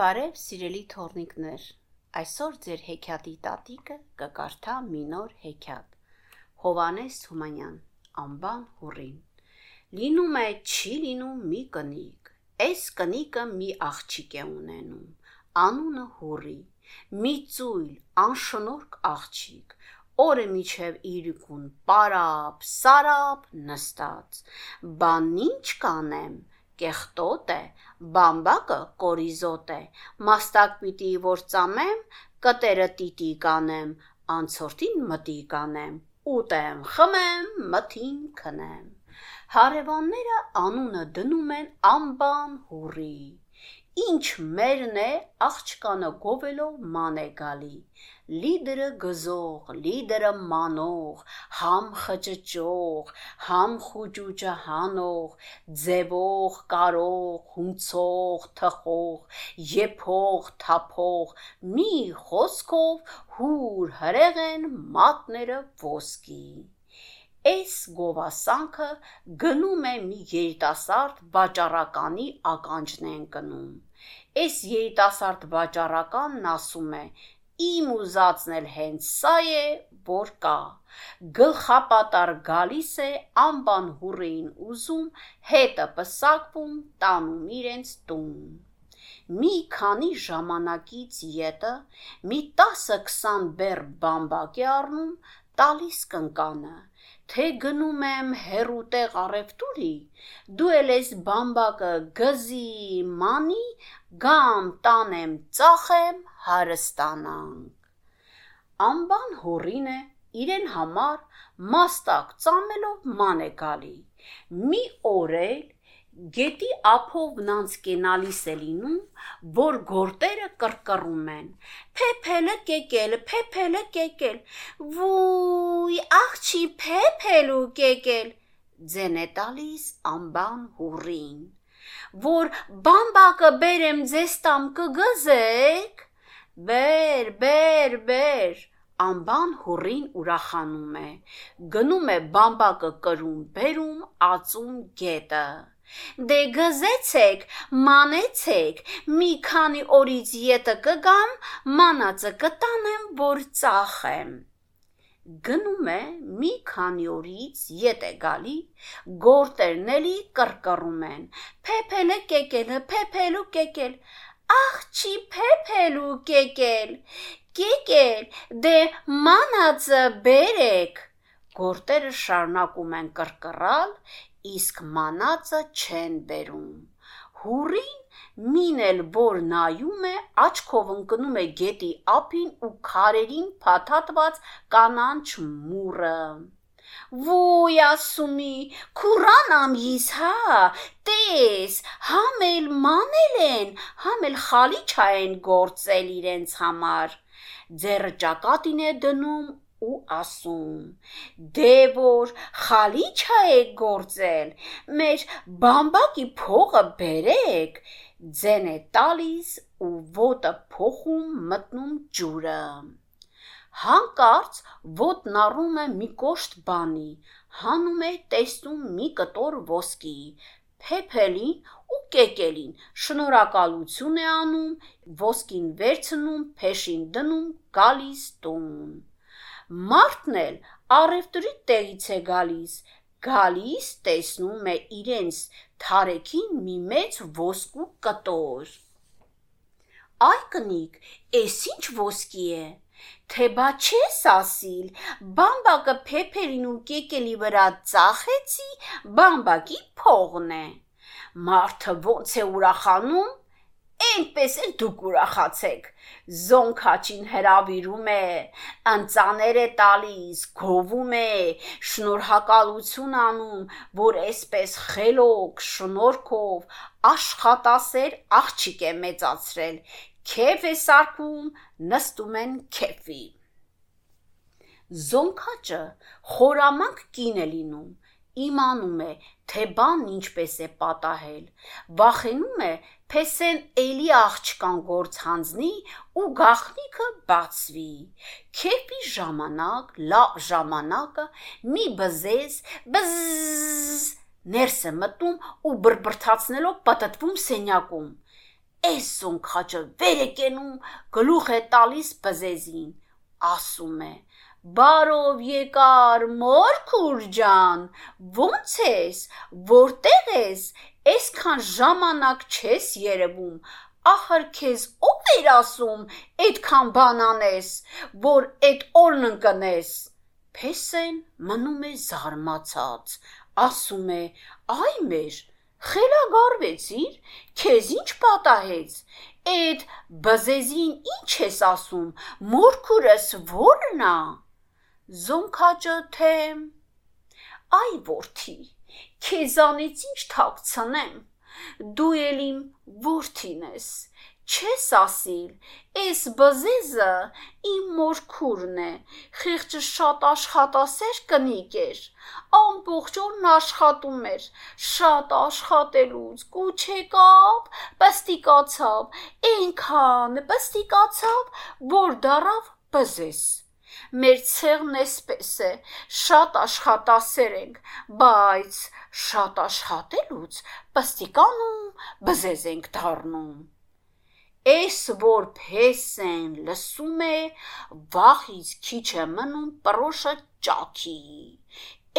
Բարև սիրելի թորնիկներ, այսօր ձեր հեքիաթի տատիկը կկարդա մի նոր հեքիաթ։ Հովանես Թումանյան, անբան հուրին։ Լինում է, չի լինում մի կնիկ։ Այս կնիկը մի աղջիկ է ունենում, անունը հուրի։ Մի ծույլ, անշնորհք աղջիկ, օրը միջև իրիկուն պարապ, սարապ նստած։ Բան ինչ կանեմ, կեղտոտ է, բամբակը կորիզոտ է, մաստակ պիտի որ ծամեմ, կտերը տիտի կանեմ, անցորդին մտի կանեմ, ուտեմ, խմեմ, մթին քնեմ։ Հարևանները անունը դնում են անբան հուրի։ Ինչ մերն է աղջկանը գովելով ման է գալի լիդրը գզող, լիդրը մանող, համ խճճող, համ խուճուճը հանող, ձևող, կարող, հունցող, թխող, եփող, թափող, մի խոսքով հուր հրեղ են մատները ոսկի։ Այս գովասանքը գնում է մի երիտասարդ վաճառականի ականջն են կնում։ Այս երիտասարդ վաճառականն ասում է. Իմ ուզածն էլ հենց սա է, որ կա։ Գլխապատար գալիս է անբան հուրեին ուզում, հետը պսակվում, տանում իրենց տուն։ Մի քանի ժամանակից յետը մի 10-20 բեր բամբակ է առնում, տալիս կնկանը, թե գնում եմ հերուտեղ առևտուրի, դու էլ ես բամբակը գզի մանի, գամ տանեմ ծախեմ հարստանանք անբան հորին է իրեն համար մաստակ ծամելով ման է գալի։ Մի օր էլ գետի ափով նանց կենալիս է լինում, որ գորտերը կրկռում են. Փեփելը կեկել, փեփելը կեկել, վույ, աղջի փեփելու կեկել, ձեն է տալիս անբան հուրին, որ բամբակը բերեմ ձեզ տամ կգզեք, բեր, բեր, բեր, անբան հուրին ուրախանում է, գնում է բամբակը կրում, բերում, ածում գետը։ Դե գզեցեք, մանեցեք, մի քանի օրից յետը կգամ, մանածը կտանեմ, որ ծախեմ։ Գնում է մի քանի օրից յետ է գալի, գորտերն էլի կրկռում են։ Փեփելը կեկելը, փեփելու կեկել, աղջի փեփելու կեկել, Կեկել, դե մանածը բերեք։ Գորտերը շարունակում են կրկռալ, իսկ մանածը չեն բերում։ Հուրին մին էլ որ նայում է, աչքով ընկնում է գետի ափին ու քարերին փաթաթված կանանչ մուրը։ Ոյ ասումի, քուրանամ իս հա, տես, համել մանել են, համել խալիչա են գործել իրենց համար ձեռը ճակատին է դնում ու ասում. Դե որ խալիչա է գործել, մեր բամբակի փողը բերեք, ձեն է տալիս ու ոտը փոխում մտնում ջուրը։ Հանկարծ ոտն առում է մի կոշտ բանի, հանում է տեսնում մի կտոր ոսկի, փեփելին ու կեկելին շնորհակալություն է անում, ոսկին վերցնում, փեշին դնում, գալիս տուն։ Մարդն էլ առևտրի տեղից է գալիս, գալիս տեսնում է իրենց թարեքին մի մեծ ոսկու կտոր։ Այ կնիկ, էս ինչ ոսկի է։ Թե բա չես ասիլ, բամբակը փեփերին ու կեկելի վրա ծախեցի, բամբակի փողն է։ Մարդը ոնց է ուրախանում, այնպես էլ դուք ուրախացեք։ Զոնքաչին հրավիրում է, ընծաներ է տալիս, գովում է, շնորհակալություն անում, որ այսպես խելոք, շնորհքով աշխատասեր աղջիկ է մեծացրել։ Քեֆ է սարքում, նստում են քեֆի։ Զոնքաճը խորամանկ կին է լինում, իմանում է, թե բան ինչպես է պատահել, վախենում է, փեսեն էլի աղջկան գործ հանձնի ու գախնիկը բացվի։ Քեփի ժամանակ, լավ ժամանակը մի բզեզ բզզ ներս է մտնում ու բրբրթացնելով պատտվում սենյակում։ Էս զոնքաճը վեր է կենում, գլուխ է տալիս բզեզին, ասում է. Բարով եկար մորքուր ջան, ո՞նց ես, որտեղ ես, այսքան ժամանակ չես երևում, ախր քեզ ով էր ասում այդքան բան անես, որ այդ օրն ընկնես։ Փեսեն մնում է զարմացած, ասում է. Այ մեր խելագարվեցիր, քեզ ինչ պատահեց։ Էդ բզեզին ինչ ես ասում, մորքուրս ո՞րն է։ Զոնքաճը թե Այ որդի, քեզանից ինչ թաքցնեմ։ Դու էլ իմ որդին ես չես ասիլ, էս բզեզը իմ մորքուրն է, խիղճը շատ աշխատասեր կնիկ էր, ամբողջ օրն աշխատում էր, շատ աշխատելուց կուչ եկավ, պստիկացավ, այնքան պստիկացավ, որ դարավ բզեզ։ Մեր ցեղն էսպես է, շատ աշխատասեր ենք, բայց շատ աշխատելուց պստիկանում բզեզ ենք դառնում։ որ փեսեն լսում է, վախից քիչ է մնում պրոշը ճաքի։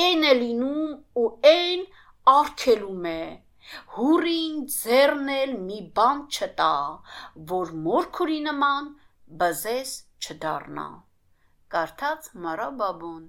Էն է լինում ու էն արկելում է։ Հուրին ձեռնել մի բան չտա, որ մորքուրի նման բզես չդառնա։ Կարդաց Մարա Բաբուն